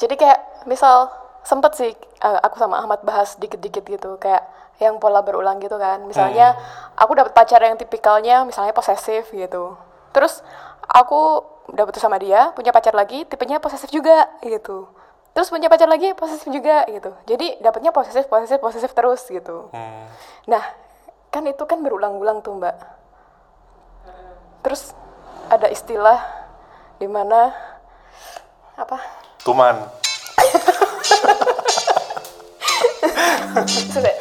jadi kayak misal sempet sih uh, aku sama Ahmad bahas dikit-dikit gitu kayak yang pola berulang gitu kan. Misalnya aku dapat pacar yang tipikalnya misalnya posesif gitu. Terus aku udah putus sama dia punya pacar lagi tipenya posesif juga gitu. Terus punya pacar lagi posesif juga gitu. Jadi dapatnya posesif posesif posesif terus gitu. Nah kan itu kan berulang-ulang tuh mbak. Terus ada istilah di mana apa Tuman. sudah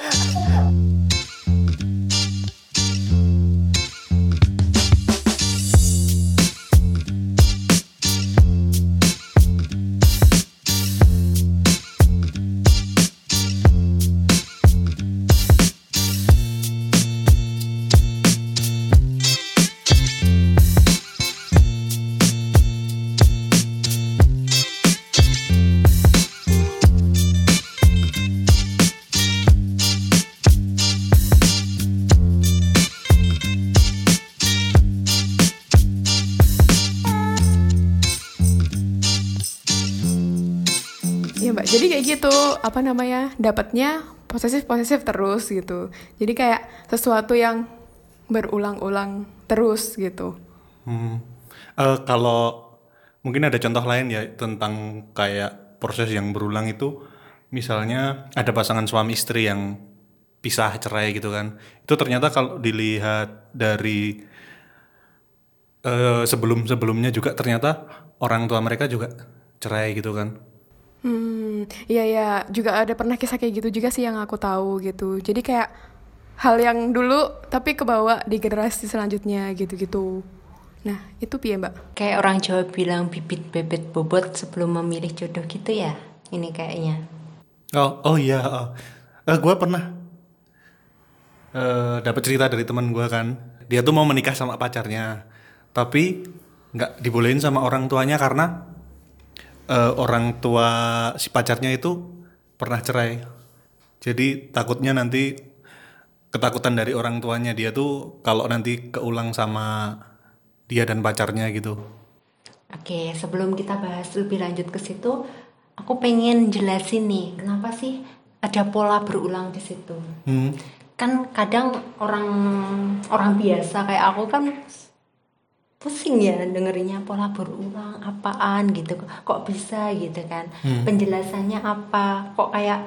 gitu apa namanya dapatnya posesif posesif terus gitu. Jadi kayak sesuatu yang berulang-ulang terus gitu. Hmm. Eh, kalau mungkin ada contoh lain ya tentang kayak proses yang berulang itu, misalnya ada pasangan suami istri yang pisah cerai gitu kan, itu ternyata kalau dilihat dari eh, sebelum sebelumnya juga ternyata orang tua mereka juga cerai gitu kan. Hmm, iya ya, juga ada pernah kisah kayak gitu juga sih yang aku tahu gitu. Jadi kayak hal yang dulu tapi kebawa di generasi selanjutnya gitu-gitu. Nah, itu piye mbak? Kayak orang Jawa bilang bibit bebet bobot sebelum memilih jodoh gitu ya. Ini kayaknya. Oh, oh iya. Oh. Eh, gue pernah eh dapat cerita dari teman gue kan. Dia tuh mau menikah sama pacarnya, tapi nggak dibolehin sama orang tuanya karena eh, orang tua si pacarnya itu pernah cerai. Jadi takutnya nanti ketakutan dari orang tuanya dia tuh kalau nanti keulang sama dia dan pacarnya gitu. Oke, sebelum kita bahas lebih lanjut ke situ, aku pengen jelasin nih, kenapa sih ada pola berulang di situ? Hmm. Kan kadang orang orang biasa kayak aku kan pusing ya dengerinnya pola berulang apaan gitu. Kok bisa gitu kan? Penjelasannya apa? Kok kayak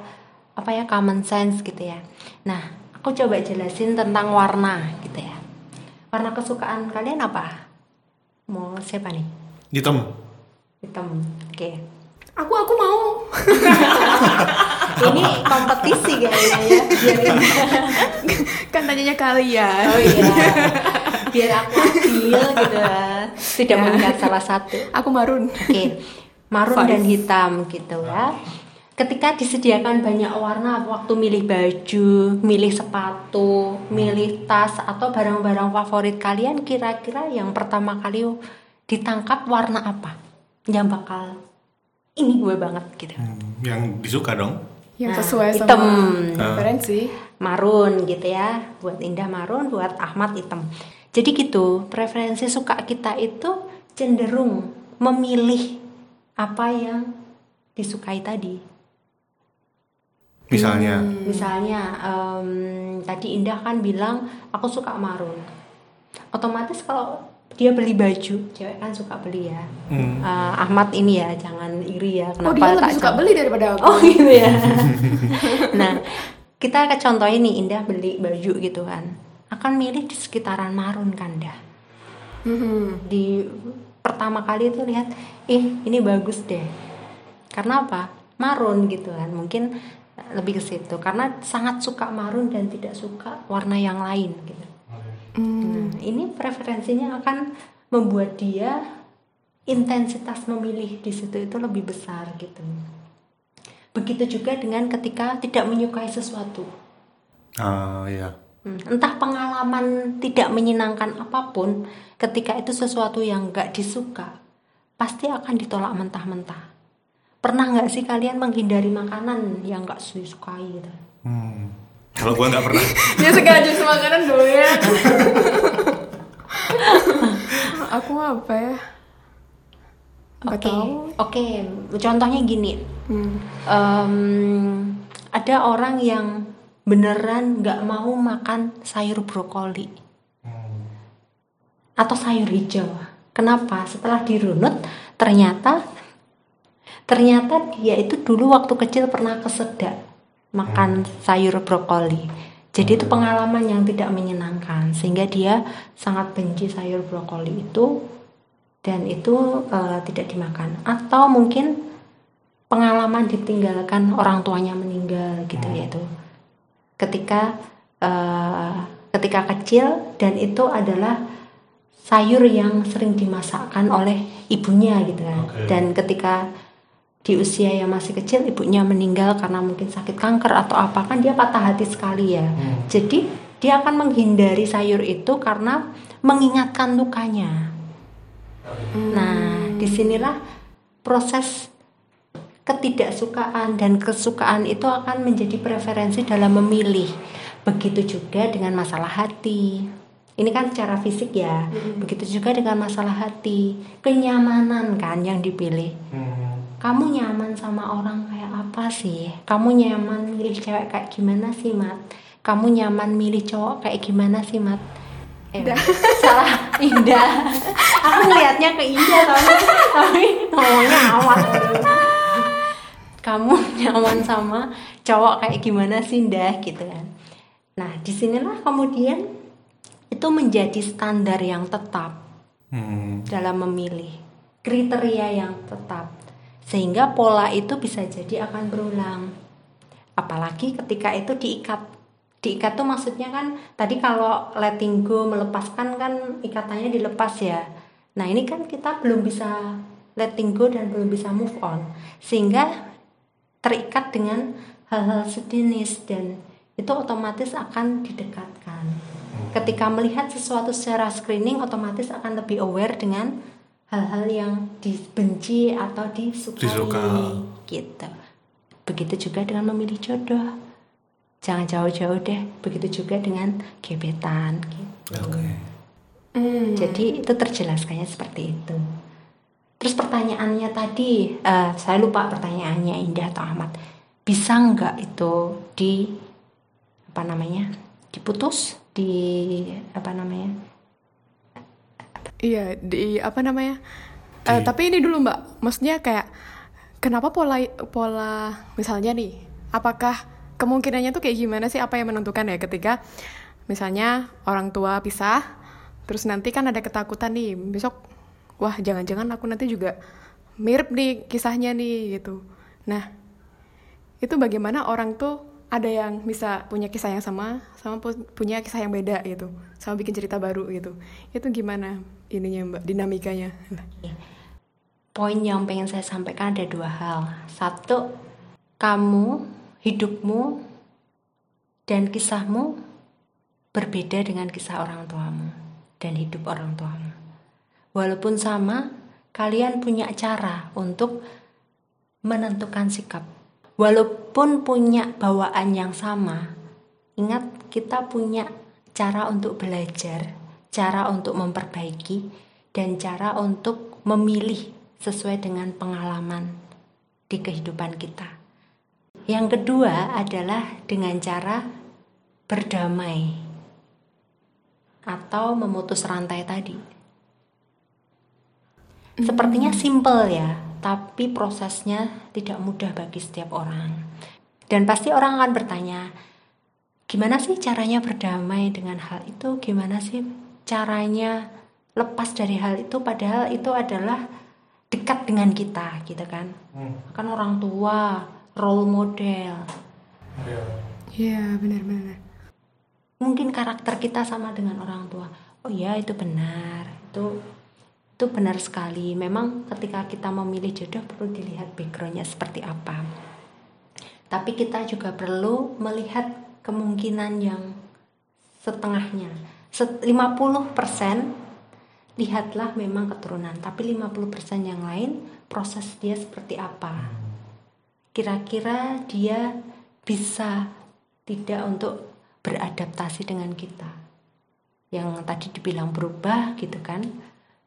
apa ya common sense gitu ya. Nah aku coba jelasin tentang warna gitu ya. Warna kesukaan kalian apa? Mau siapa nih? Hitam. hitam oke. Aku aku mau. ini kompetisi kayaknya ya. Kan tanyanya kalian. oh iya biar aku adil gitu tidak melihat salah satu Aku marun. Oke, marun Five. dan hitam gitu ya. Ketika disediakan banyak warna waktu milih baju, milih sepatu, milih tas atau barang-barang favorit kalian kira-kira yang pertama kali ditangkap warna apa? Yang bakal ini gue banget gitu. Yang disuka dong. Yang Nah, sesuai hitam. sama preferensi. Marun gitu ya. Buat Indah marun, buat Ahmad hitam. Jadi gitu, preferensi suka kita itu cenderung memilih apa yang disukai tadi. Misalnya. Misalnya em, tadi Indah kan bilang aku suka marun. Otomatis kalau dia beli baju, cewek kan suka beli ya. Hmm. Eh, Ahmad ini ya, jangan iri ya. Oh Kenapa dia lebih suka beli daripada aku. Oh gitu ya. nah, kita ke contoh ini Indah beli baju gitu kan. Akan milih di sekitaran marun kan dah. Mhm. Di pertama kali itu lihat, ih ini bagus deh. Karena apa? Marun gitu kan. Mungkin lebih ke situ karena sangat suka marun dan tidak suka warna yang lain gitu. Nah, ini preferensinya akan membuat dia intensitas memilih di situ itu lebih besar gitu. Begitu juga dengan ketika tidak menyukai sesuatu. Ah iya. Hmm, Entah pengalaman tidak menyenangkan apa pun, ketika itu sesuatu yang nggak disuka, pasti akan ditolak mentah-mentah. Pernah nggak sih kalian menghindari makanan yang nggak disukai gitu? Hmm. Kalau gua nggak pernah. Dia sengaja semakanan dulu ya. aku apa ya? Oke, tahu oke. Contohnya gini, Hmm. Em, ada orang yang beneran nggak mau makan sayur brokoli atau sayur hijau. Kenapa? Setelah dirunut, ternyata ternyata dia itu dulu waktu kecil pernah kesedak makan sayur brokoli. Jadi itu pengalaman yang tidak menyenangkan sehingga dia sangat benci sayur brokoli itu dan itu eh, tidak dimakan. Atau mungkin pengalaman ditinggalkan orang tuanya meninggal gitu yaitu ketika eh, ketika kecil dan itu adalah sayur yang sering dimasakkan oleh ibunya gitu kan. Oke. dan ketika di usia yang masih kecil ibunya meninggal karena mungkin sakit kanker atau apa kan dia patah hati sekali ya. Jadi dia akan menghindari sayur itu karena mengingatkan lukanya. Nah di sinilah proses ketidaksukaan dan kesukaan itu akan menjadi preferensi dalam memilih. Begitu juga dengan masalah hati. Ini kan secara fisik ya. Begitu juga dengan masalah hati. Kenyamanan kan yang dipilih. Kamu nyaman sama orang kayak apa sih? Kamu nyaman milih cewek kayak gimana sih, Mat? Kamu nyaman milih cowok kayak gimana sih, Mat? Eh, salah Indah. Aku ngelihatnya ke Indah tapi, tapi ngomongnya awal kamu nyaman sama cowok kayak gimana sih ndah gitu kan. Nah di sinilah kemudian itu menjadi standar yang tetap Hmm. dalam memilih kriteria yang tetap. Sehingga pola itu bisa jadi akan berulang. Apalagi ketika itu diikat. Diikat tuh maksudnya kan tadi kalau letting go melepaskan kan ikatannya dilepas ya. Nah ini kan kita belum bisa letting go dan belum bisa move on. Sehingga terikat dengan hal-hal sejenis dan itu otomatis akan didekatkan. Ketika melihat sesuatu secara screening otomatis akan lebih aware dengan hal-hal yang dibenci atau disukai Disuka. gitu. Begitu juga dengan memilih jodoh. Jangan jauh-jauh deh. Begitu juga dengan gebetan gitu. Oke. Jadi itu terjelaskannya seperti itu. Terus pertanyaannya tadi, eh, saya lupa pertanyaannya Indah atau Ahmad. Bisa nggak itu di apa namanya diputus di apa namanya? Iya, di apa namanya? Eh, tapi ini dulu Mbak, maksudnya kayak kenapa pola pola misalnya nih, apakah kemungkinannya tuh kayak gimana sih? Apa yang menentukan ya ketika misalnya orang tua pisah, terus nanti kan ada ketakutan nih besok, wah jangan-jangan aku nanti juga mirip nih kisahnya nih gitu. Nah, itu bagaimana orang tuh ada yang bisa punya kisah yang sama sama pu- punya kisah yang beda gitu sama bikin cerita baru gitu itu gimana ininya mbak dinamikanya Poin yang pengen saya sampaikan ada dua hal. Satu, kamu, hidupmu, dan kisahmu berbeda dengan kisah orang tuamu dan hidup orang tuamu. Walaupun sama, kalian punya cara untuk menentukan sikap. Walaupun punya bawaan yang sama, ingat kita punya cara untuk belajar, cara untuk memperbaiki, dan cara untuk memilih sesuai dengan pengalaman di kehidupan kita. Yang kedua adalah dengan cara berdamai atau memutus rantai tadi. Sepertinya simple ya, tapi prosesnya tidak mudah bagi setiap orang. Dan pasti orang akan bertanya, gimana sih caranya berdamai dengan hal itu? Gimana sih caranya lepas dari hal itu? Padahal itu adalah dekat dengan kita, gitu kan? Kan orang tua, role model. iya benar-benar Mungkin karakter kita sama dengan orang tua. Oh iya, itu benar. Itu itu benar sekali. Memang ketika kita memilih jodoh perlu dilihat backgroundnya seperti apa. Tapi kita juga perlu melihat kemungkinan yang setengahnya. Set- 50% lihatlah memang keturunan, tapi 50% yang lain proses dia seperti apa. Kira-kira dia bisa tidak untuk beradaptasi dengan kita. Yang tadi dibilang berubah gitu kan.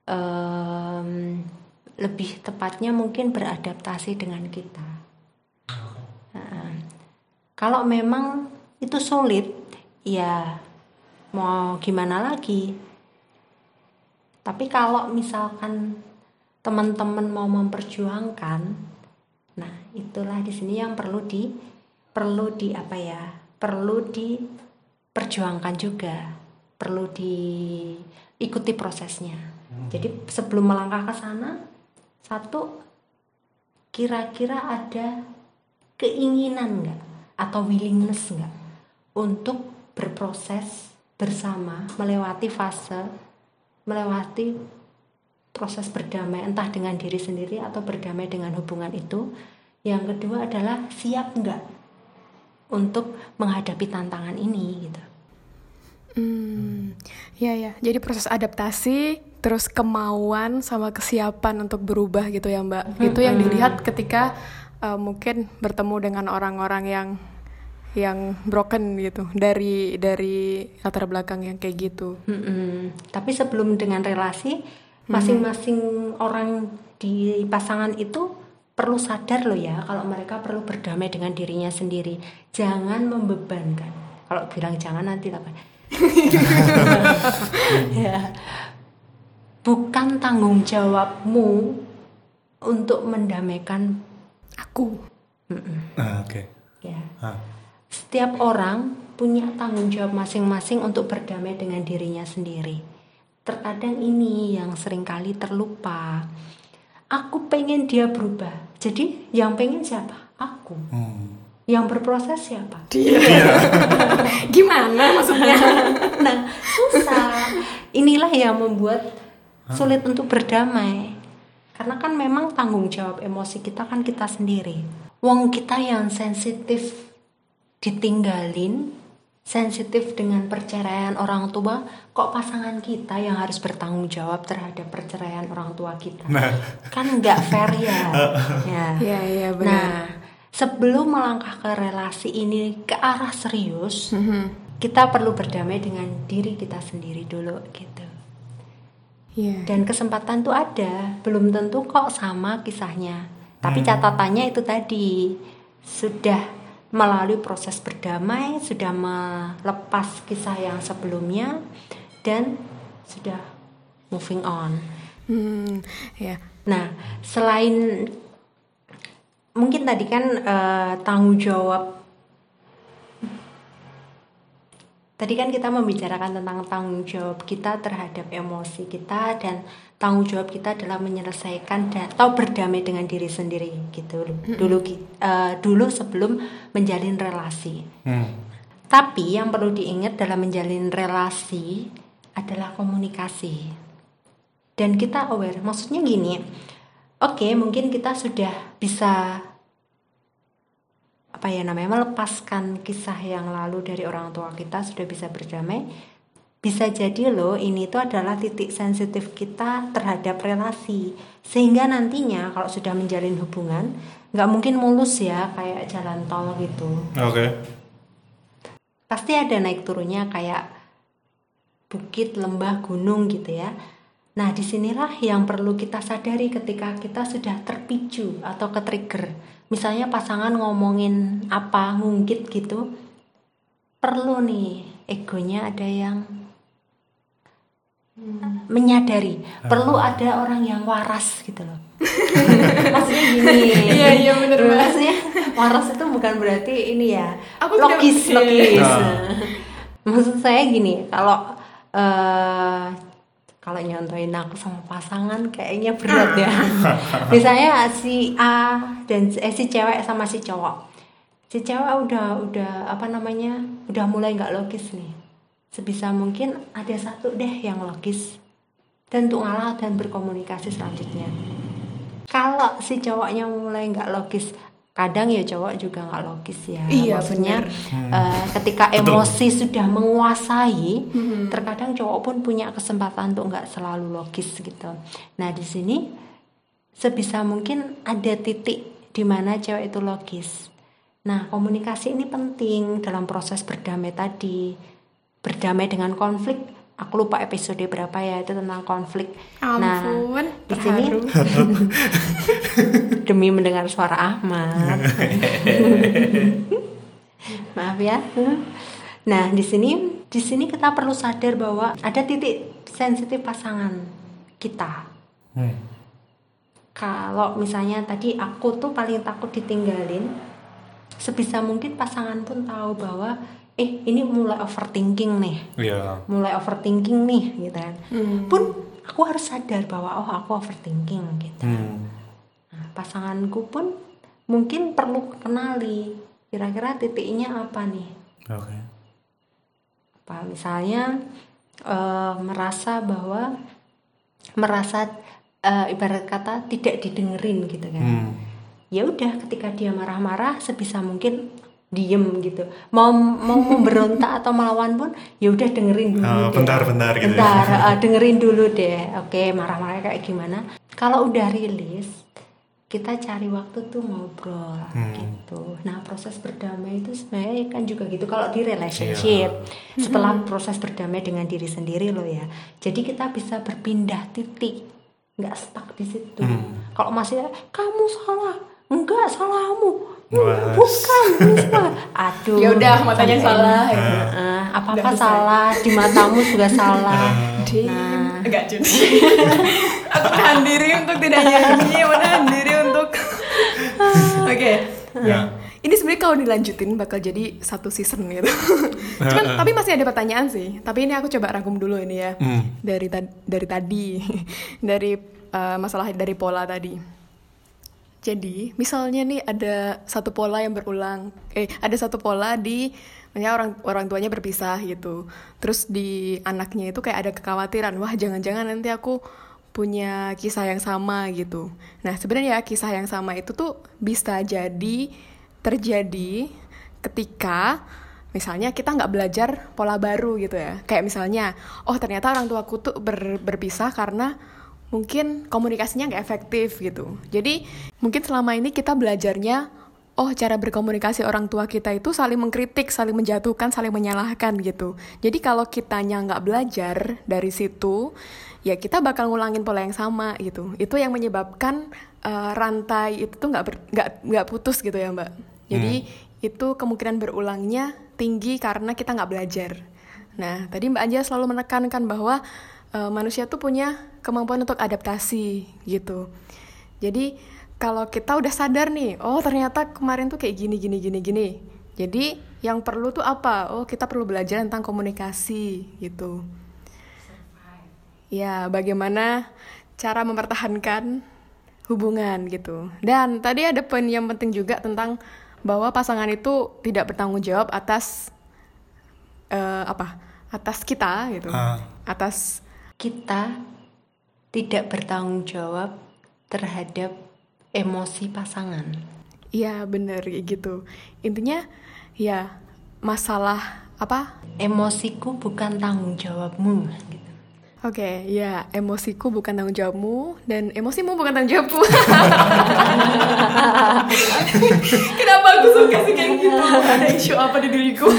Em, lebih tepatnya mungkin beradaptasi dengan kita. Nah, kalau memang itu sulit, ya mau gimana lagi? Tapi kalau misalkan teman-teman mau memperjuangkan, nah itulah di sini yang perlu di perlu di apa ya? Perlu diperjuangkan juga, perlu diikuti prosesnya. Jadi sebelum melangkah ke sana, satu kira-kira ada keinginan nggak atau willingness nggak untuk berproses bersama melewati fase melewati proses berdamai entah dengan diri sendiri atau berdamai dengan hubungan itu? Yang kedua adalah siap nggak untuk menghadapi tantangan ini gitu? Hmm, ya ya. Jadi proses adaptasi, terus kemauan sama kesiapan untuk berubah gitu ya Mbak. Itu yang dilihat ketika uh, mungkin bertemu dengan orang-orang yang yang broken gitu dari dari latar belakang yang kayak gitu. Mm-mm. Tapi sebelum dengan relasi, masing-masing orang di pasangan itu perlu sadar loh ya kalau mereka perlu berdamai dengan dirinya sendiri. Jangan membebankan. Kalau bilang jangan nanti apa? ya. Bukan tanggung jawabmu untuk mendamaikan Aku. Ah, oke. ya. Ah. Setiap orang punya tanggung jawab masing-masing untuk berdamai dengan dirinya sendiri. Terkadang ini yang sering kali terlupa. Aku pengen dia berubah. Jadi yang pengen siapa? Aku. Hmm. Yang berproses siapa? Gimana maksudnya? Nah, susah. Inilah yang membuat sulit untuk berdamai. Karena kan memang tanggung jawab emosi kita kan kita sendiri. Wong kita yang sensitif ditinggalin, sensitif dengan perceraian orang tua, kok pasangan kita yang harus bertanggung jawab terhadap perceraian orang tua kita? Nah. Kan nggak fair ya. ya. Iya, iya, benar. Nah, sebelum melangkah ke relasi ini ke arah serius, Mhm. kita perlu berdamai dengan diri kita sendiri dulu gitu. Iya. Dan kesempatan tuh ada, belum tentu kok sama kisahnya. Tapi catatannya itu tadi sudah melalui proses berdamai, sudah melepas kisah yang sebelumnya dan sudah moving on. Hmm, ya. Nah, selain mungkin tadi kan eh, tanggung jawab Tadi kan kita membicarakan tentang tanggung jawab kita terhadap emosi kita dan tanggung jawab kita adalah menyelesaikan dan atau berdamai dengan diri sendiri gitu dulu eh, dulu sebelum menjalin relasi. Hmm. Tapi yang perlu diingat dalam menjalin relasi adalah komunikasi. Dan kita aware, maksudnya gini. Oke, mungkin kita sudah bisa apa ya namanya melepaskan kisah yang lalu dari orang tua kita sudah bisa berdamai. Bisa jadi loh ini itu adalah titik sensitif kita terhadap relasi. Sehingga nantinya kalau sudah menjalin hubungan nggak mungkin mulus ya kayak jalan tol gitu Oke. pasti ada naik turunnya kayak bukit, lembah, gunung gitu ya. Nah, di sinilah yang perlu kita sadari ketika kita sudah terpicu atau ke trigger. Misalnya pasangan ngomongin apa, ngungkit gitu, perlu nih egonya ada yang menyadari. Perlu ada orang yang waras gitu loh. Maksudnya gini. Iya, iya, banget. Maksudnya waras itu bukan berarti ini ya Aku logis, iya. logis. Nah. Maksud saya gini, kalau eh kalau nyontoin aku sama pasangan kayaknya berat ya. Misalnya si A dan eh, si cewek sama si cowok. Si cewek udah udah apa namanya? Udah mulai nggak logis nih. Sebisa mungkin ada satu deh yang logis dan untuk ngalah dan berkomunikasi selanjutnya. Kalau si cowoknya mulai nggak logis, kadang ya cowok juga nggak logis ya. Iya, Maksudnya eh, ketika Betul. emosi sudah menguasai, Mhm. terkadang cowok pun punya kesempatan untuk nggak selalu logis gitu. Nah di sini sebisa mungkin ada titik di mana cewek itu logis. Nah komunikasi ini penting dalam proses berdamai tadi. Berdamai dengan konflik aku lupa episode berapa ya itu tentang konflik. Nah Ampun, di sini demi mendengar suara Ahmad. Maaf ya. Nah di sini di sini kita perlu sadar bahwa ada titik sensitif pasangan kita. Hmm. kalau misalnya tadi aku tuh paling takut ditinggalin sebisa mungkin pasangan pun tahu bahwa eh ini mulai overthinking nih Iya. mulai overthinking nih gitu kan Hmm. pun aku harus sadar bahwa oh aku overthinking gitu Hmm. nah, pasanganku pun mungkin perlu kenali kira-kira titiknya apa nih Oke. apa misalnya eh, merasa bahwa merasa eh, ibarat kata tidak didengerin gitu kan Hmm. ya udah ketika dia marah-marah sebisa mungkin diem gitu. Mau mau memberontak atau melawan pun ya udah dengerin dulu Oh, deh. bentar-bentar gitu ya. bentar eh, dengerin dulu deh. Oke marah-marah kayak gimana? Kalau udah rilis kita cari waktu tuh ngobrol Hmm. gitu. Nah proses berdamai itu sebenarnya kan juga gitu. Kalau di relationship setelah proses berdamai dengan diri sendiri loh ya jadi kita bisa berpindah titik. Nggak stuck di situ. Hmm. kalau masih kamu salah. Enggak salahmu Wah. bukan ini salah aduh Ya udah, matanya sampai- salah, ya. Heeh, apa-apa salah di matamu juga salah. Nah. Enggak, Jun. Aku menahan diri untuk tidak nyanyi, menahan diri untuk Oke. Ya. Ini sebenarnya kalau dilanjutin bakal jadi satu season gitu. Cuman tapi masih ada pertanyaan sih. Tapi ini aku coba rangkum dulu ini ya. Hmm. Dari ta- dari tadi dari eh, masalah dari pola tadi. Jadi, misalnya nih ada satu pola yang berulang, eh ada satu pola di misalnya orang orang tuanya berpisah gitu. Terus di anaknya itu kayak ada kekhawatiran, wah jangan-jangan nanti aku punya kisah yang sama gitu. Nah, sebenarnya kisah yang sama itu tuh bisa jadi terjadi ketika misalnya kita nggak belajar pola baru gitu ya. Kayak misalnya, oh ternyata orang tuaku tuh ber- berpisah karena mungkin komunikasinya nggak efektif gitu. Jadi mungkin selama ini kita belajarnya, oh cara berkomunikasi orang tua kita itu saling mengkritik, saling menjatuhkan, saling menyalahkan gitu. Jadi kalau kitanya nggak belajar dari situ, ya kita bakal ngulangin pola yang sama gitu. Itu yang menyebabkan eh, rantai itu tuh nggak nggak nggak putus gitu ya mbak. Jadi itu kemungkinan berulangnya tinggi karena kita nggak belajar. Nah, tadi Mbak Anja selalu menekankan bahwa eh, manusia tuh punya kemampuan untuk adaptasi gitu. Jadi kalau kita udah sadar nih, oh ternyata kemarin tuh kayak gini gini gini gini. Jadi yang perlu tuh apa? Oh kita perlu belajar tentang komunikasi gitu. Ya, bagaimana cara mempertahankan hubungan gitu. Dan tadi ada poin yang penting juga tentang bahwa pasangan itu tidak bertanggung jawab atas eh, apa? Atas kita gitu. Ah. Atas kita tidak bertanggung jawab terhadap emosi pasangan. Iya bener kayak gitu. Intinya ya masalah apa? Emosiku bukan tanggung jawabmu. Gitu. Oke, ya emosiku bukan tanggung jawabmu dan emosimu bukan tanggung jawabku. Kenapa aku suka sih kayak gitu? Ada isu apa di diriku?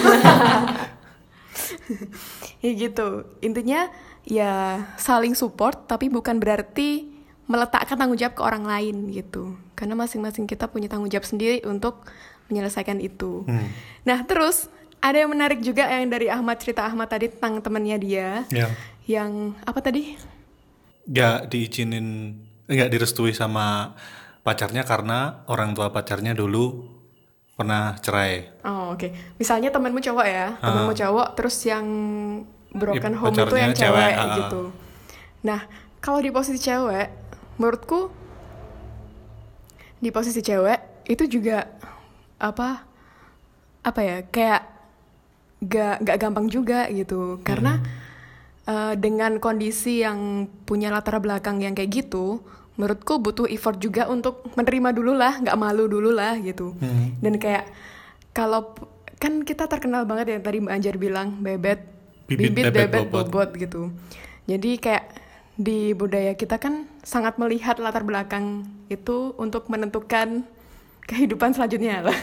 ya gitu. Intinya ya saling support tapi bukan berarti meletakkan tanggung jawab ke orang lain gitu. Karena masing-masing kita punya tanggung jawab sendiri untuk menyelesaikan itu. Hmm. Nah, terus ada yang menarik juga yang dari Ahmad cerita Ahmad tadi tentang temannya dia Ya. yang apa tadi? Nggak diizinin, nggak direstui sama pacarnya karena orang tua pacarnya dulu pernah cerai. Oh oke. Misalnya temanmu cowok ya, temanmu cowok, terus yang broken Iya, home itu yang cewek, cewek, ah. gitu. Nah kalau di posisi cewek, menurutku di posisi cewek itu juga apa apa ya kayak gak gak gampang juga gitu karena eh, dengan kondisi yang punya latar belakang yang kayak gitu menurutku butuh effort juga untuk menerima dulu lah nggak malu dulu lah gitu dan kayak kalau kan kita terkenal banget ya tadi Mbak Anjar bilang bebet Bibit, bibit, bebet, bebet, bobot. bobot gitu jadi kayak di budaya kita kan sangat melihat latar belakang itu untuk menentukan kehidupan selanjutnya lah.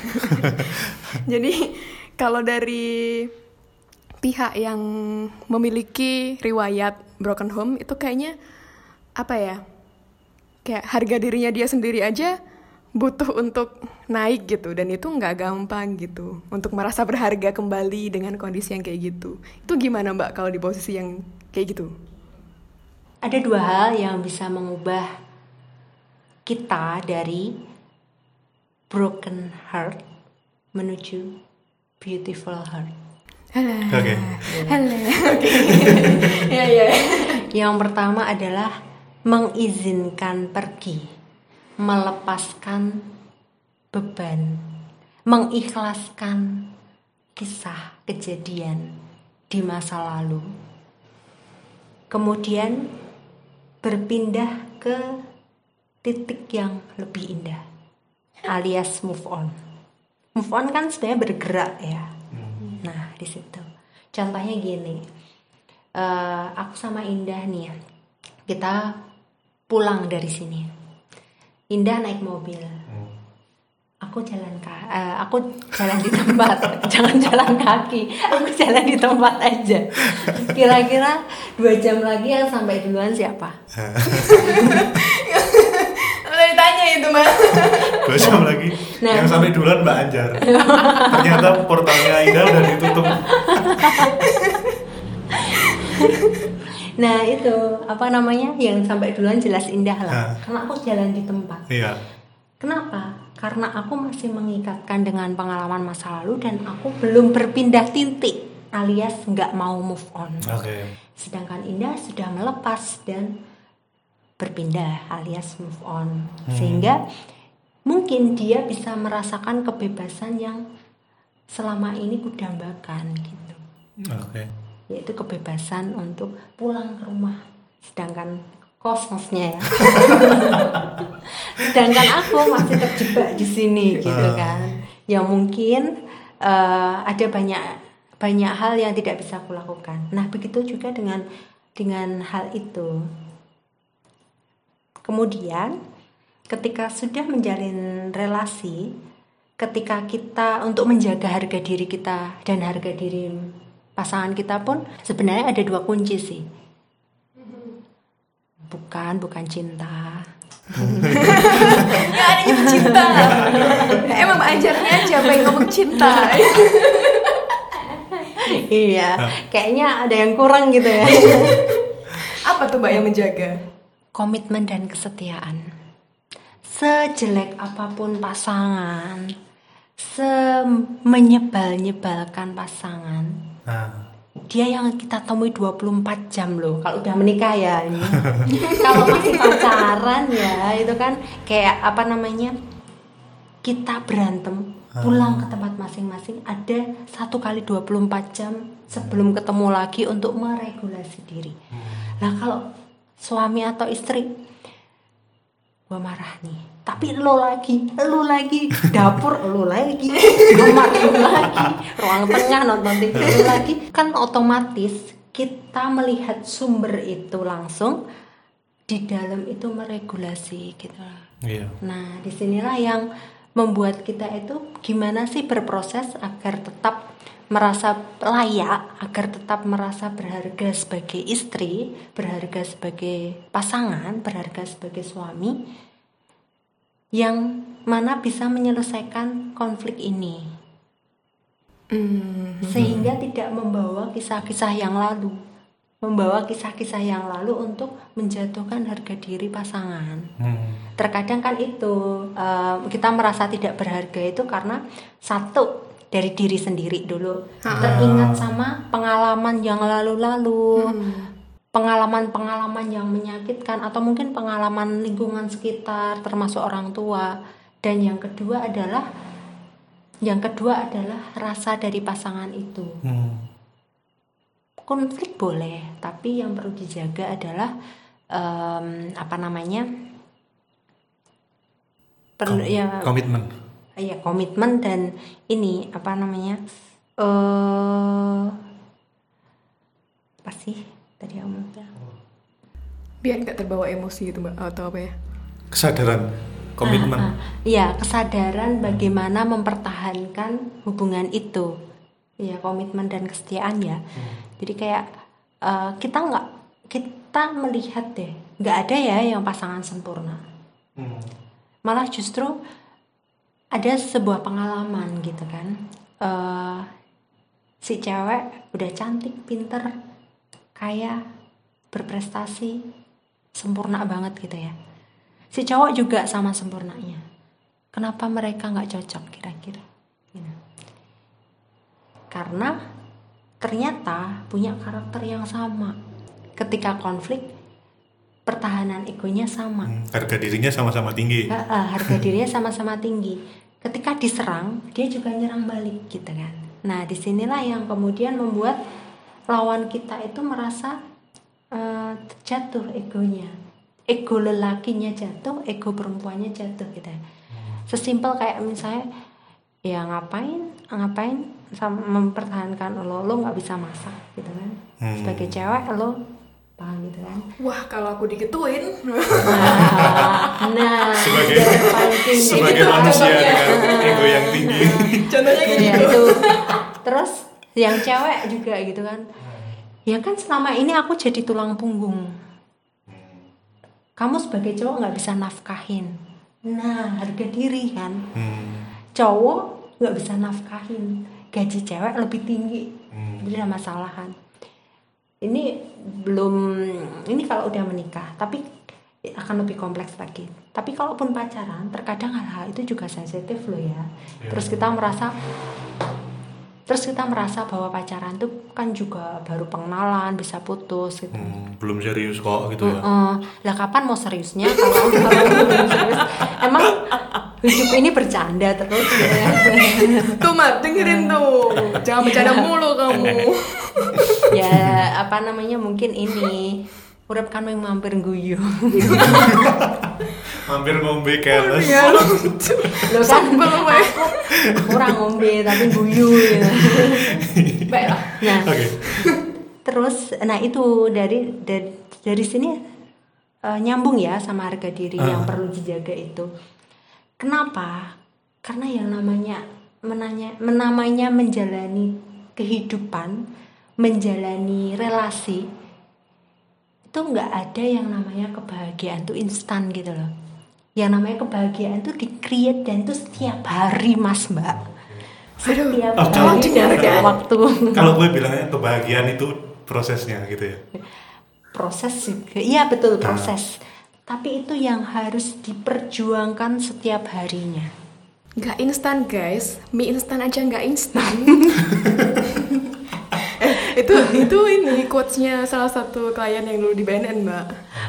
Jadi kalau dari pihak yang memiliki riwayat broken home itu kayaknya apa ya kayak harga dirinya dia sendiri aja butuh untuk naik gitu dan itu nggak gampang gitu untuk merasa berharga kembali dengan kondisi yang kayak gitu. Itu gimana mbak kalau di posisi yang kayak gitu? Ada dua hal yang bisa mengubah kita dari broken heart menuju beautiful heart. Halo Oke. halo ya ya. Yang pertama adalah mengizinkan pergi, melepaskan beban, mengikhlaskan kisah kejadian di masa lalu. Kemudian berpindah ke titik yang lebih indah, alias move on. Move on kan sebenarnya bergerak ya. Nah, di situ. Contohnya gini, eh, aku sama Indah nih ya, kita pulang dari sini. Indah naik mobil, aku jalan ka, eh, aku jalan di tempat, jangan jalan kaki, aku jalan di tempat aja. Kira-kira dua jam lagi yang sampai duluan siapa? udah ditanya itu mbak Dua jam lagi. Nah. Yang sampai duluan Mbak Anjar. Ternyata portalnya Aida udah ditutup. Nah itu apa namanya yang sampai duluan jelas Indah lah, Hah. karena aku jalan di tempat. Iya. Kenapa? Karena aku masih mengikatkan dengan pengalaman masa lalu dan aku belum berpindah titik alias nggak mau move on. Oke. Sedangkan Indah sudah melepas dan berpindah alias move on. Sehingga mungkin dia bisa merasakan kebebasan yang selama ini kudambakan gitu. Oke. Yaitu kebebasan untuk pulang ke rumah. Sedangkan kosmosnya ya. Sedangkan aku masih terjebak di sini gitu kan. Ya mungkin eh, ada banyak banyak hal yang tidak bisa aku lakukan. Nah, begitu juga dengan dengan hal itu. Kemudian ketika sudah menjalin relasi, ketika kita untuk menjaga harga diri kita dan harga diri pasangan kita pun sebenarnya ada dua kunci sih. Bukan, bukan cinta. nggak adanya cinta emang ajarnya aja pengen ngomong cinta iya, kayaknya ada yang kurang gitu ya. apa tuh mbak yang menjaga Komitmen dan kesetiaan. Sejelek apa pun pasangan, semenyebal-nyebalkan pasangan, Nah. dia yang kita temui 24 jam loh kalau udah menikah ya ini. Kalau masih pacaran ya itu kan kayak apa namanya kita berantem pulang ke tempat masing-masing ada satu kali 24 jam sebelum ketemu lagi untuk meregulasi diri. Nah kalau suami atau istri gua marah nih tapi lo lagi lo lagi. Dapur lo lagi. Kamar lo lagi. Ruang tengah nonton TV lo lagi. Kan otomatis kita melihat sumber itu langsung di dalam itu meregulasi gitu. Iya. nah di sinilah yang membuat kita itu gimana sih berproses agar tetap merasa layak agar tetap merasa berharga sebagai istri, berharga sebagai pasangan, berharga sebagai suami yang mana bisa menyelesaikan konflik ini. Sehingga tidak membawa kisah-kisah yang lalu, membawa kisah-kisah yang lalu untuk menjatuhkan harga diri pasangan. Hmm. terkadang kan itu eh, kita merasa tidak berharga itu karena satu dari diri sendiri dulu. Teringat sama pengalaman yang lalu-lalu pengalaman-pengalaman yang menyakitkan atau mungkin pengalaman lingkungan sekitar termasuk orang tua. Dan yang kedua adalah yang kedua adalah rasa dari pasangan itu. Hmm. konflik boleh tapi yang perlu dijaga adalah em, apa namanya? Perlu Kom- ya. Komitmen. ya komitmen dan ini apa namanya? Eh apa sih tadi bilang biar nggak terbawa emosi gitu mbak atau apa ya Kesadaran. Komitmen. Ah, ah. Iya, kesadaran bagaimana mempertahankan hubungan itu ya komitmen dan kesetiaan ya jadi kayak eh, kita nggak kita melihat deh nggak ada ya yang pasangan sempurna Hmm. malah justru ada sebuah pengalaman gitu kan Eh, si cewek udah cantik pinter kaya berprestasi sempurna banget gitu ya si cowok juga sama sempurnanya kenapa mereka nggak cocok kira-kira Gitu. karena ternyata punya karakter yang sama ketika konflik pertahanan egonya sama Hmm, Harga dirinya sama-sama tinggi. Harga dirinya sama-sama tinggi. Ketika diserang, dia juga nyerang balik gitu kan. Nah, di sinilah yang kemudian membuat lawan kita itu merasa eh, jatuh egonya. Ego lelakinya jatuh, ego perempuannya jatuh gitu. Sesimpel kayak misalnya, ya ngapain, ngapain sama mempertahankan lo, lo nggak bisa masak gitu kan. Hmm. Sebagai cewek lo, paham gitu kan. Wah, kalau aku digituin. Nah, nah Sebagai- paling. Sebagai Itu manusia dengan ego yang tinggi. Contohnya kayak ya gitu. itu terus yang cewek juga gitu kan. Ya kan selama ini aku jadi tulang punggung. Kamu sebagai cowok nggak bisa nafkahin. Nah harga diri kan. Hmm. cowok nggak bisa nafkahin. Gaji cewek lebih tinggi. Hmm. jadi ada masalah kan. Ini belum ini kalau udah menikah tapi akan lebih kompleks lagi. Tapi kalaupun pacaran terkadang hal-hal itu juga sensitif loh ya. Terus kita merasa terus kita merasa bahwa pacaran tuh kan juga baru pengenalan bisa putus gitu Hmm, belum serius kok gitu ya. Heeh. lah kapan mau seriusnya kalau belum serius emang hidup ini bercanda terus ya. Tuh, Mat, dengerin tuh. Jangan bercanda mulu kamu. ya apa namanya mungkin ini urap kan yang mampir guyu Hampir ngombe careless. Ya, lu lo kan sebel weh. kurang ngombe tapi guyu gitu. Baiklah. nah Oke. terus nah itu dari dari, dari sini eh, nyambung ya sama harga diri yang perlu dijaga itu kenapa karena yang namanya menanya menamanya menjalani kehidupan menjalani relasi itu nggak ada yang namanya kebahagiaan tuh instan gitu loh. Yang namanya kebahagiaan tuh di create dan itu setiap hari mas mbak. Setiap Oh, kalau- waktu. Kalau gue bilangnya kebahagiaan itu prosesnya gitu ya. proses juga iya betul proses. Tapi itu yang harus diperjuangkan setiap harinya. Nggak instan guys, mie instan aja nggak instan. itu itu ini quotesnya salah satu klien yang dulu di BNN mbak.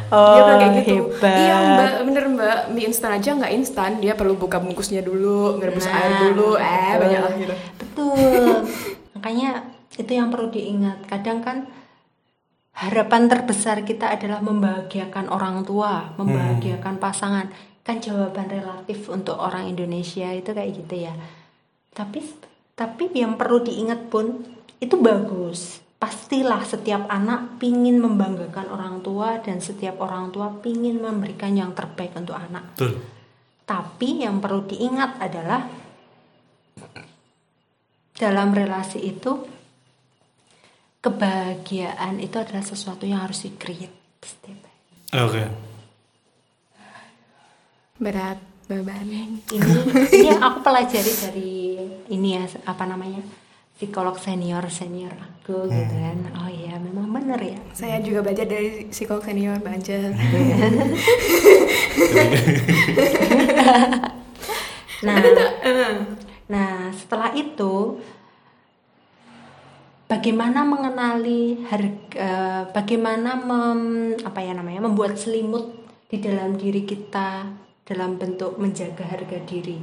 Oh, dia bilang kayak gitu. hebat. Iya mbak, bener mbak, mie instan aja nggak instan. Dia perlu buka bungkusnya dulu, ngerebus Nah, air dulu, eh betul. banyak lah gitu. betul makanya itu yang perlu diingat kadang kan harapan terbesar kita adalah membahagiakan orang tua membahagiakan pasangan kan jawaban relatif untuk orang Indonesia itu kayak gitu ya tapi tapi yang perlu diingat pun itu bagus pastilah setiap anak pingin membanggakan orang tua dan setiap orang tua pingin memberikan yang terbaik untuk anak Betul. tapi yang perlu diingat adalah dalam relasi itu kebahagiaan itu adalah sesuatu yang harus di-create setiap hari. Oke. Berat beban. Ini ini yang aku pelajari dari ini ya apa namanya psikolog senior senior aku gitu kan. Oh iya memang bener ya. Saya juga belajar dari psikolog senior Mbak Anjel. Nah, nah setelah itu bagaimana mengenali harga, bagaimana mem- apa ya namanya membuat selimut di dalam diri kita dalam bentuk menjaga harga diri,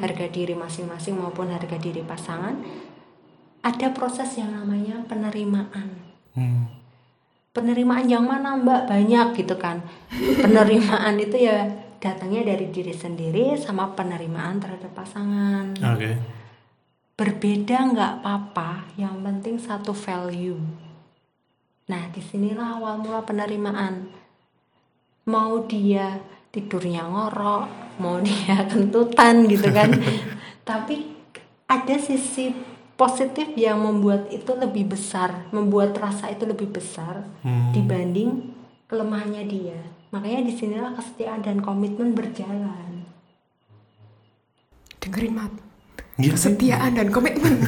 harga diri masing-masing maupun harga diri pasangan. Ada proses yang namanya penerimaan. Hmm. penerimaan yang mana mbak? Banyak gitu kan. Penerimaan itu ya datangnya dari diri sendiri sama penerimaan terhadap pasangan. Oke. berbeda nggak apa-apa yang penting satu value. Nah di sinilah awal mula penerimaan. Mau dia tidurnya ngorok mau dia kentutan gitu kan. Tapi ada sisi positif yang membuat itu lebih besar, membuat rasa itu lebih besar Hmm. dibanding kelemahannya dia. Makanya di sinilah kesetiaan dan komitmen berjalan. Dengerin mat. Iya sih. Kesetiaan dan komitmen.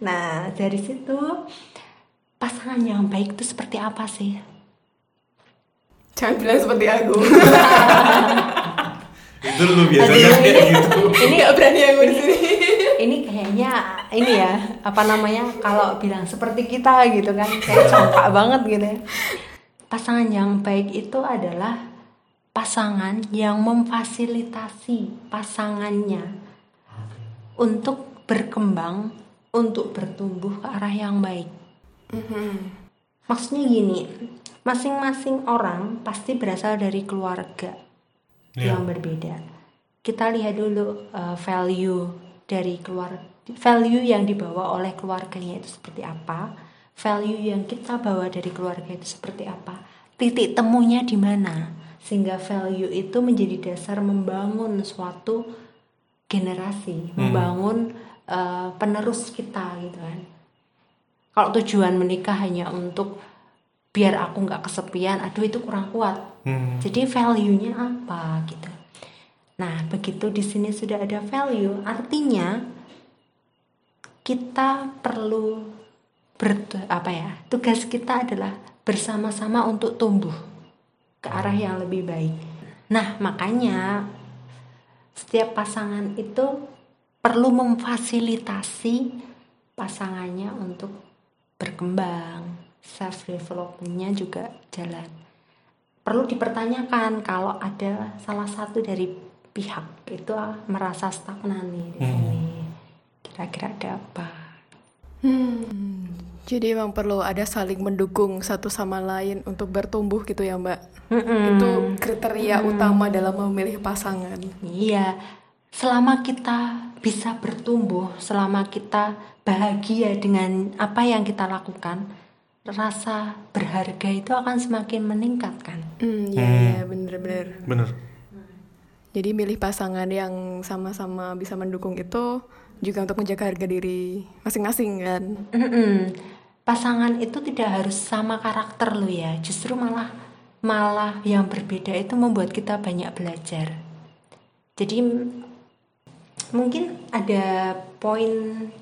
Nah, dari situ pasangan yang baik itu seperti apa sih? Jangan bilang seperti aku. Itu lu biasanya kayak gitu. Ini Gak berani aku di sini. ini kayaknya ini ya apa namanya kalau bilang seperti kita gitu kan kayak congkak banget gitu ya. Pasangan yang baik itu adalah pasangan yang memfasilitasi pasangannya untuk berkembang, untuk bertumbuh ke arah yang baik. Maksudnya gini, masing-masing orang pasti berasal dari keluarga Iya. yang berbeda. Kita lihat dulu uh, value dari keluarga, value yang dibawa oleh keluarganya itu seperti apa, value yang kita bawa dari keluarga itu seperti apa, titik temunya di mana, sehingga value itu menjadi dasar membangun suatu generasi, membangun uh, penerus kita gitu kan. Kalau tujuan menikah hanya untuk biar aku nggak kesepian, aduh itu kurang kuat. Hmm. Jadi value-nya apa gitu. Nah, begitu di sini sudah ada value, artinya kita perlu ber apa ya? Tugas kita adalah bersama-sama untuk tumbuh ke arah yang lebih baik. Nah, makanya setiap pasangan itu perlu memfasilitasi pasangannya untuk berkembang, self developmentnya juga jalan perlu dipertanyakan kalau ada salah satu dari pihak itu merasa stagnan nih di sini. Kira-kira ada apa? Hmm, jadi emang perlu ada saling mendukung satu sama lain untuk bertumbuh gitu ya mbak. Itu kriteria utama dalam memilih pasangan. Iya, selama kita bisa bertumbuh, selama kita bahagia dengan apa yang kita lakukan, rasa berharga itu akan semakin meningkat kan. Hmm, iya iya bener-bener. Bener. Jadi milih pasangan yang sama-sama bisa mendukung itu juga untuk menjaga harga diri masing-masing kan. Mm-mm. Pasangan itu tidak harus sama karakter lo ya, justru malah malah yang berbeda itu membuat kita banyak belajar. Jadi mungkin ada poin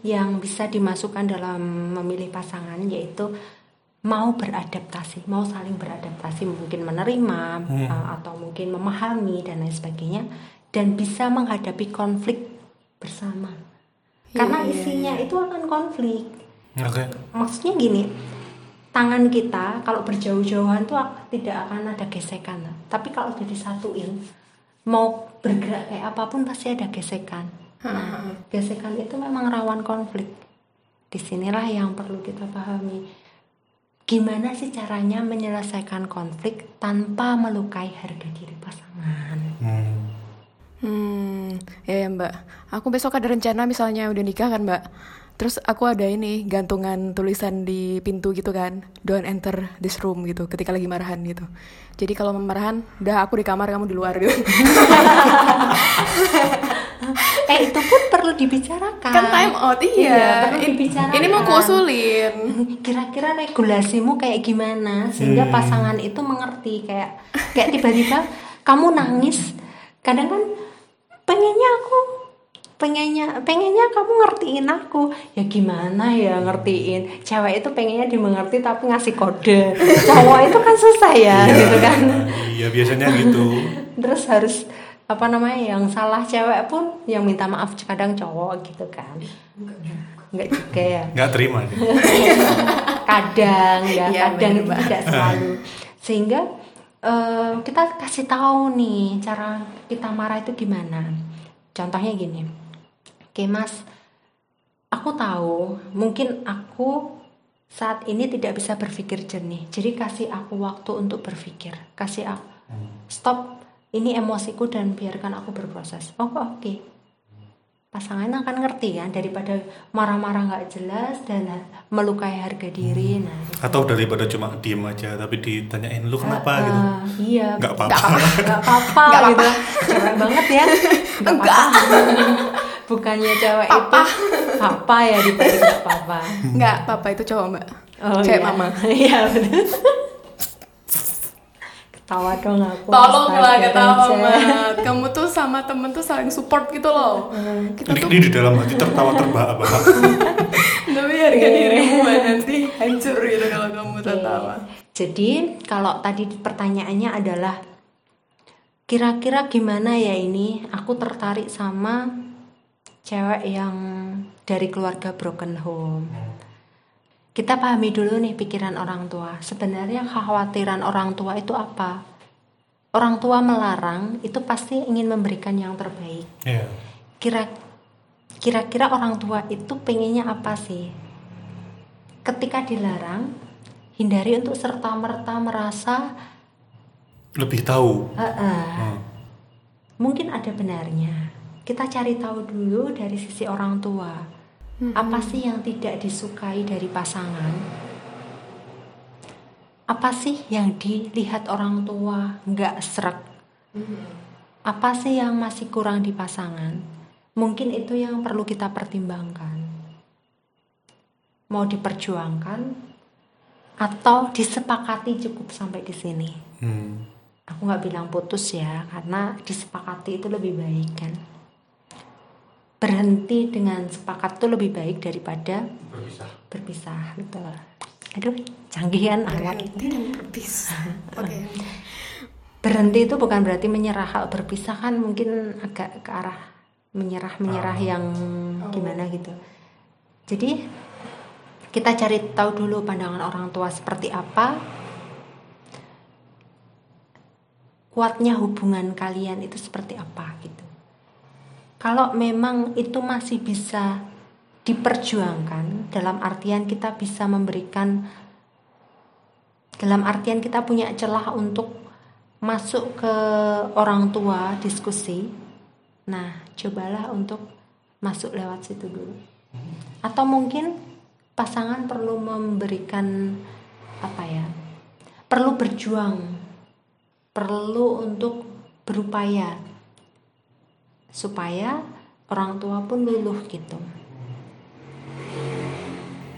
yang bisa dimasukkan dalam memilih pasangan yaitu mau beradaptasi, mau saling beradaptasi, mungkin menerima uh, atau mungkin memahami dan lain sebagainya dan bisa menghadapi konflik bersama. Karena isinya itu akan konflik. Oke. maksudnya gini tangan kita kalau berjauh-jauhan tuh ak- tidak akan ada gesekan tapi kalau udah disatuin mau bergerak kayak apa pun pasti ada gesekan. Nah, gesekan itu memang rawan konflik. Di sinilah yang perlu kita pahami gimana sih caranya menyelesaikan konflik tanpa melukai harga diri pasangan Hmm. Hmm, ya, ya mbak. Aku besok ada rencana misalnya udah nikah kan mbak. Terus aku ada ini gantungan tulisan di pintu gitu kan. Don't enter this room gitu ketika lagi marahan gitu. Jadi kalau marahan, udah aku di kamar kamu di luar gitu. eh itu pun perlu dibicarakan. Kan time out iya. perlu Ini- dibicarakan. Ini mau kuusulin. kira-kira regulasimu kayak gimana? Sehingga pasangan itu mengerti kayak kayak tiba-tiba kamu nangis. Kadang kan pengennya aku pengennya pengennya kamu ngertiin aku. Ya gimana ya ngertiin? Cewek itu pengennya dimengerti tapi ngasih kode. Cowok itu kan susah ya Iya. gitu kan. Iya biasanya gitu. terus harus apa namanya yang salah cewek pun yang minta maaf kadang cowok gitu kan. Nggak juga ya. Nggak terima dia. kadang ya Iya, kadang bener, itu tidak selalu. Sehingga eh, kita kasih tahu nih cara kita marah itu gimana. Contohnya gini. Oke mas. Aku tahu mungkin aku saat ini tidak bisa berpikir jernih. Jadi kasih aku waktu untuk berpikir. Kasih aku stop ini emosiku dan biarkan aku berproses. Oh oke? Pasangan akan ngerti kan daripada marah-marah nggak jelas dan melukai harga diri nah Atau daripada cuma diem aja tapi ditanyain lu kenapa? Gitu. Ah, iya. Nggak apa-apa. nggak apa-apa gitu. cewek banget ya. Nggak apa-apa. Bukannya cewek itu papa. ya dibalik nggak papa Enggak, papa itu cowok mbak. oh Cewek iya. mama. iya betul ketawa dong aku Tolonglah Astaga, ketawa. Mat. Kamu tuh sama temen tuh saling support gitu loh. Kita Ini, tuh ini di dalam hati tertawa terbahak-bahak. tapi harga dirimu Mat, nanti hancur gitu kalau kamu tertawa. Jadi kalau tadi pertanyaannya adalah kira-kira gimana ya ini aku tertarik sama cewek yang dari keluarga broken home. Kita pahami dulu nih pikiran orang tua. Sebenarnya kekhawatiran orang tua itu apa? Orang tua melarang itu pasti ingin memberikan yang terbaik. Iya. Kira kira-kira orang tua itu pengennya apa sih? Ketika dilarang, hindari untuk serta merta merasa Lebih tahu. "Eh-eh." Hmm. mungkin ada benarnya. Kita cari tahu dulu dari sisi orang tua. Apa sih yang tidak disukai dari pasangan? Apa sih yang dilihat orang tua nggak serak? Apa sih yang masih kurang di pasangan? Mungkin itu yang perlu kita pertimbangkan. Mau diperjuangkan atau disepakati cukup sampai di sini Hmm. aku nggak bilang putus ya karena disepakati itu lebih baik kan berhenti dengan sepakat itu lebih baik daripada Berpisah. berpisah gitu aduh canggihan alat Berhenti dan berpisah. Oke. berhenti itu bukan berarti menyerah. Kalau berpisah kan mungkin agak ke arah menyerah menyerah yang gimana gitu. Jadi kita cari tahu dulu pandangan orang tua seperti apa. Kuatnya hubungan kalian itu seperti apa gitu kalau memang itu masih bisa diperjuangkan dalam artian kita bisa memberikan dalam artian kita punya celah untuk masuk ke orang tua diskusi nah cobalah untuk masuk lewat situ dulu. Atau mungkin pasangan perlu memberikan apa ya perlu berjuang perlu untuk berupaya supaya orang tua pun luluh gitu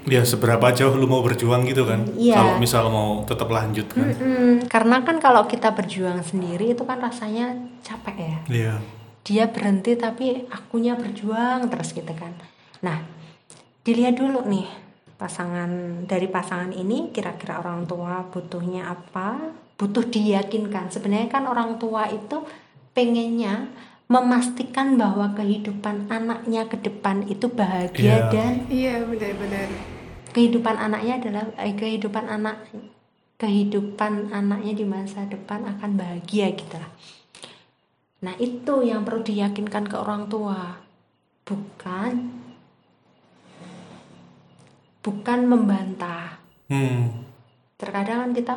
Ya seberapa jauh lu mau berjuang gitu kan? Iya. Kalau misal mau tetap lanjut kan? Mm, karena kan kalau kita berjuang sendiri itu kan rasanya capek ya Iya. dia berhenti tapi akunya berjuang terus gitu kan nah dilihat dulu nih pasangan dari pasangan ini kira-kira orang tua butuhnya apa butuh diyakinkan sebenarnya kan orang tua itu pengennya memastikan bahwa kehidupan anaknya ke depan itu bahagia Iya. dan Iya benar-benar. kehidupan anaknya adalah eh, kehidupan anak kehidupan anaknya di masa depan akan bahagia gitu lah. Nah itu yang perlu diyakinkan ke orang tua, bukan bukan membantah. Hmm. Terkadang kan kita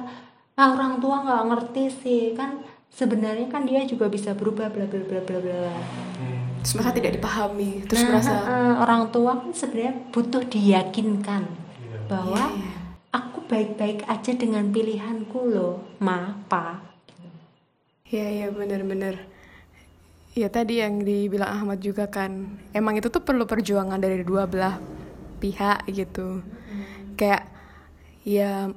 ah orang tua nggak ngerti sih kan sebenarnya kan dia juga bisa berubah bla bla bla bla bla. Terus merasa tidak dipahami. Terus Nah, merasa eh, orang tua kan sebenarnya butuh diyakinkan bahwa Iya, aku baik-baik aja dengan pilihanku loh, ma, pa. Iya iya benar-benar. Ya tadi yang dibilang Ahmad juga kan, emang itu tuh perlu perjuangan dari dua belah pihak gitu. Kayak ya,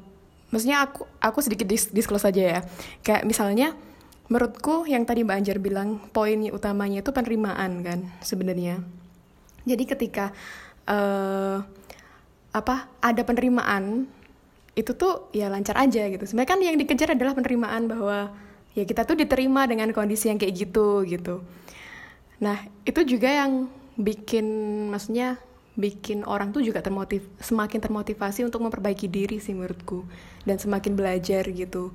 maksudnya aku aku sedikit dis disclose aja ya. Kayak misalnya, menurutku yang tadi Mbak Anjar bilang poin utamanya itu penerimaan kan sebenarnya. Jadi ketika eh apa ada penerimaan itu tuh ya lancar aja gitu. Sebenarnya kan yang dikejar adalah penerimaan bahwa ya kita tuh diterima dengan kondisi yang kayak gitu gitu. Nah itu juga yang bikin maksudnya bikin orang tuh juga termotiv semakin termotivasi untuk memperbaiki diri sih menurutku dan semakin belajar gitu.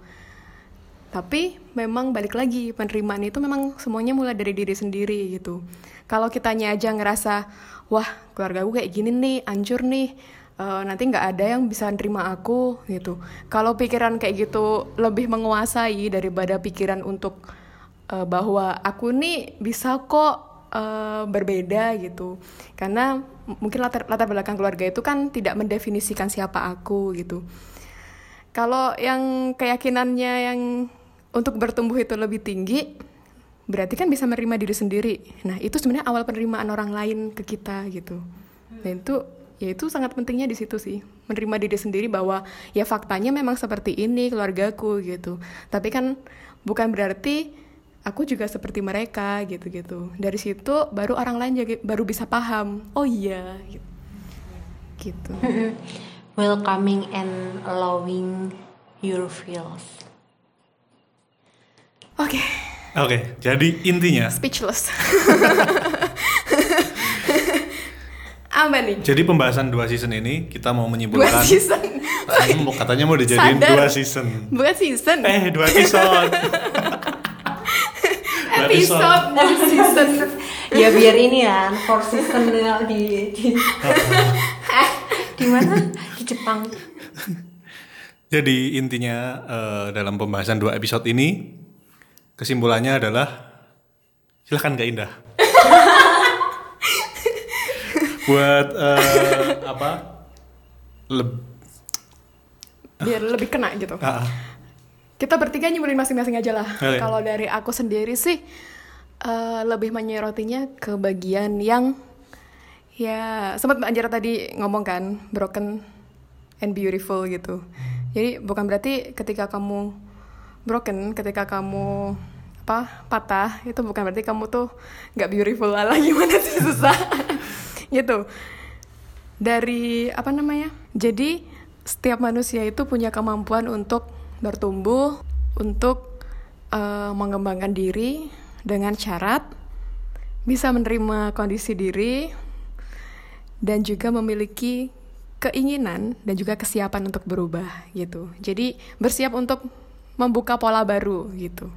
Tapi memang balik lagi penerimaan itu memang semuanya mulai dari diri sendiri gitu. Kalau kitanya aja ngerasa wah keluarga gue kayak gini nih, hancur nih, eh, nanti nggak ada yang bisa nerima aku gitu. Kalau pikiran kayak gitu lebih menguasai daripada pikiran untuk eh, bahwa aku nih bisa kok eh, berbeda gitu. Karena mungkin latar latar belakang keluarga itu kan tidak mendefinisikan siapa aku gitu. Kalau yang keyakinannya yang untuk bertumbuh itu lebih tinggi, berarti kan bisa menerima diri sendiri. Nah, itu sebenarnya awal penerimaan orang lain ke kita gitu. Dan itu ya itu sangat pentingnya di situ sih menerima diri sendiri bahwa ya faktanya memang seperti ini keluargaku gitu tapi kan bukan berarti aku juga seperti mereka gitu-gitu dari situ baru orang lain jadi baru bisa paham oh iya gitu, gitu. welcoming and allowing your feels. Oke. Oke, jadi intinya. Speechless. Apa nih? Jadi pembahasan dua season ini kita mau dua menyimpulkan season. Kan mau katanya mau dijadiin Sadar. dua season. bukan season? Eh, dua episode. Dua episode bukan season. Ya biar ini ya four season di di di mana Jepang Jadi intinya eh, dalam pembahasan dua episode ini kesimpulannya adalah silahkan Kak Indah. Buat eh, apa? Leb- biar lebih kena gitu ah, ah. kita bertiga nyebulin masing-masing aja lah. Oke. Kalau dari aku sendiri sih eh, lebih menyerotinya ke bagian yang ya sempat Mbak Anjara tadi ngomong kan broken and beautiful gitu. Jadi bukan berarti ketika kamu broken, ketika kamu apa patah itu bukan berarti kamu tuh nggak beautiful. Lah gimana sih susah. Gitu. Dari apa namanya jadi setiap manusia itu punya kemampuan untuk bertumbuh untuk eh, mengembangkan diri dengan syarat bisa menerima kondisi diri dan juga memiliki keinginan dan juga kesiapan untuk berubah gitu. Jadi bersiap untuk membuka pola baru gitu.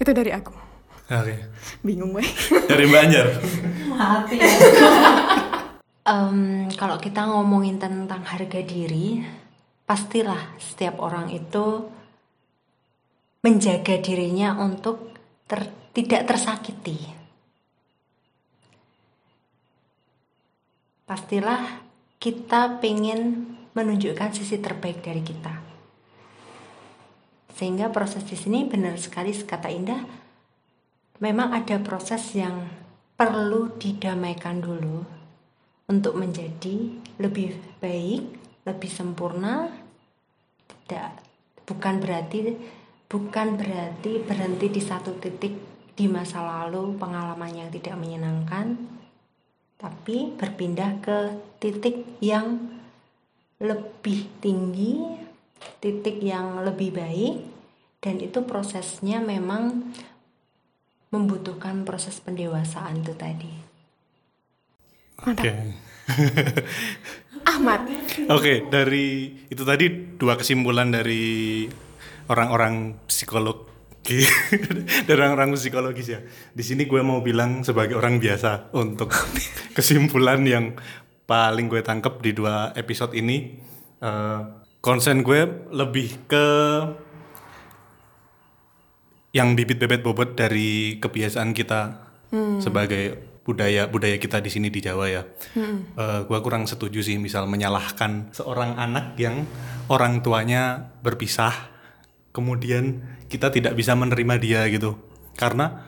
Itu dari aku. Oke. bingung gue Dari Mbak Anjar. hati Em, kalau kita ngomongin tentang harga diri pastilah setiap orang itu menjaga dirinya untuk ter- tidak tersakiti. Pastilah kita pengen menunjukkan sisi terbaik dari kita sehingga proses di sini benar sekali kata Indah memang ada proses yang perlu didamaikan dulu untuk menjadi lebih baik, lebih sempurna. Tidak bukan berarti bukan berarti berhenti di satu titik di masa lalu pengalaman yang tidak menyenangkan, tapi berpindah ke titik yang lebih tinggi, titik yang lebih baik dan itu prosesnya memang membutuhkan proses pendewasaan itu tadi. Oke. Ahmad Oke, dari itu tadi dua kesimpulan dari orang-orang psikologi dari orang-orang psikologis ya. Di sini gue mau bilang sebagai orang biasa untuk kesimpulan yang paling gue tangkep di dua episode ini konsen gue lebih ke yang bibit bebet bobot dari kebiasaan kita sebagai budaya budaya kita di sini di Jawa ya. Eh, gua kurang setuju sih misal menyalahkan seorang anak yang orang tuanya berpisah, kemudian kita tidak bisa menerima dia gitu. Karena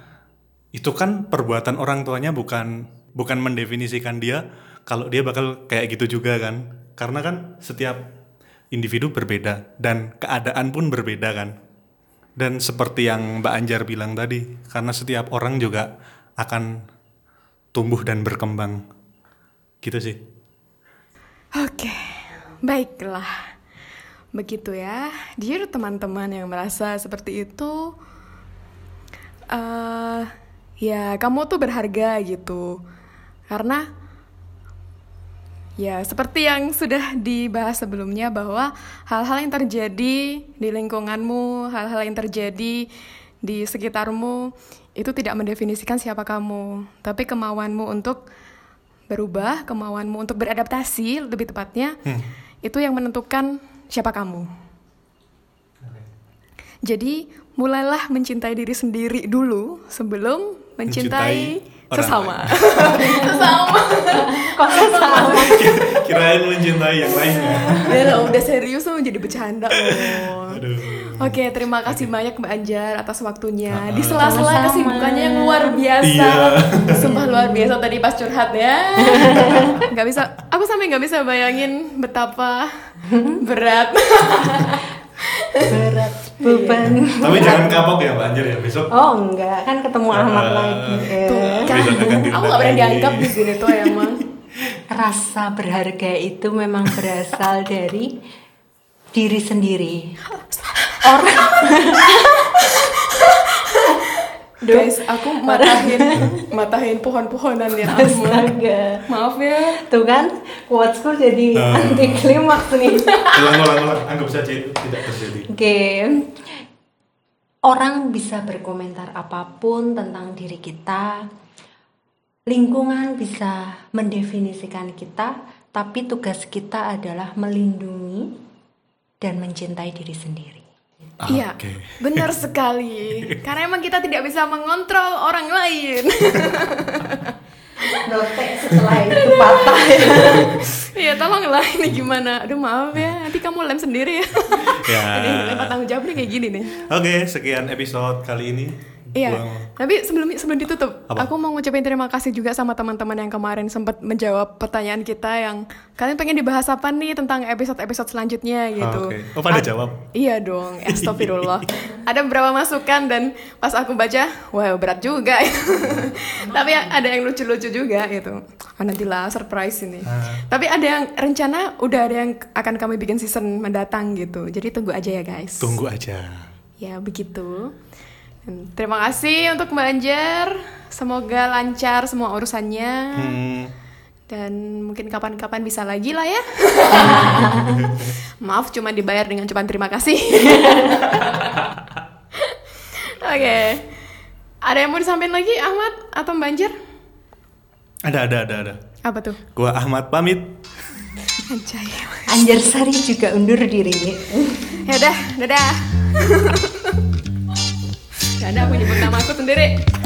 itu kan perbuatan orang tuanya bukan bukan mendefinisikan dia kalau dia bakal kayak gitu juga kan. Karena kan setiap individu berbeda dan keadaan pun berbeda kan. Dan seperti yang Mbak Anjar bilang tadi, karena setiap orang juga akan tumbuh dan berkembang. Gitu sih. Oke, baiklah. Begitu ya. Dear teman-teman yang merasa seperti itu, eh ya kamu tuh berharga gitu. Karena ya seperti yang sudah dibahas sebelumnya bahwa hal-hal yang terjadi di lingkunganmu, hal-hal yang terjadi di sekitarmu itu tidak mendefinisikan siapa kamu, tapi kemauanmu untuk berubah, kemauanmu untuk beradaptasi lebih tepatnya, itu yang menentukan siapa kamu. Jadi mulailah mencintai diri sendiri dulu sebelum mencintai, orang Sesama. Sesama. kok sama Kirain mencintai yang lainnya. ya udah serius tuh jadi bercanda loh. Aduh. Oke, terima kasih banyak Mbak Anjar atas waktunya. Ah, Di sela-sela kesibukannya yang luar biasa. Iya. Sumpah luar biasa tadi pas curhat ya. Gak bisa, aku sampai nggak bisa bayangin betapa berat. berat beban Tapi jangan kapok ya Mbak Anjar ya besok. oh enggak kan ketemu Ahmad Ah, lagi Eh, Tuh kan, aku nggak pernah dianggap di sini tuh emang. rasa berharga itu memang berasal dari diri sendiri orang Guys, aku matahin matahin pohon-pohonan ya. Astaga Maaf ya. tuh kan quotesku jadi Ah. anti klimaks nih Ulang ulang ulang anggap saja itu tidak terjadi. Oke. Orang bisa berkomentar apa pun tentang diri kita. Lingkungan bisa mendefinisikan kita, tapi tugas kita adalah melindungi dan mencintai diri sendiri. Iya, Oke. benar sekali. Karena emang kita tidak bisa mengontrol orang lain. Note setelah itu patah ya. Iya, tolonglah ini gimana. Aduh, maaf ya. Nanti kamu lem sendiri ya. Ya. ini lempar tanggung jawab nih kayak gini nih. Oke, sekian episode kali ini. Iya. Tapi sebelum sebelum ditutup, Apa? aku mau ngucapin terima kasih juga sama teman-teman yang kemarin sempat menjawab pertanyaan kita yang kalian pengen dibahas apa nih tentang episode-episode selanjutnya gitu. Oke. Oh, pada Ah, jawab? Iya dong, astagfirullah. Ada beberapa masukan dan pas aku baca, wah berat juga. Tapi ada yang lucu-lucu juga gitu. Oh, nantilah surprise ini. Ah. Tapi ada yang rencana udah ada yang akan kami bikin season mendatang gitu. Jadi tunggu aja ya guys. Tunggu aja. Ya begitu. Dan terima kasih untuk Mbak Anjar. Semoga lancar semua urusannya. Hmm. Dan mungkin kapan-kapan bisa lagi lah ya. Maaf cuma dibayar dengan cuma terima kasih. Oke. Ada yang mau disampaikan lagi Ahmad atau Mbak Anjar? Ada ada ada ada. Apa tuh? Gua Ahmad pamit. Anjay. Anjar Sari juga undur diri. Ya udah, dadah. Dadah aku nyebut nama aku sendiri.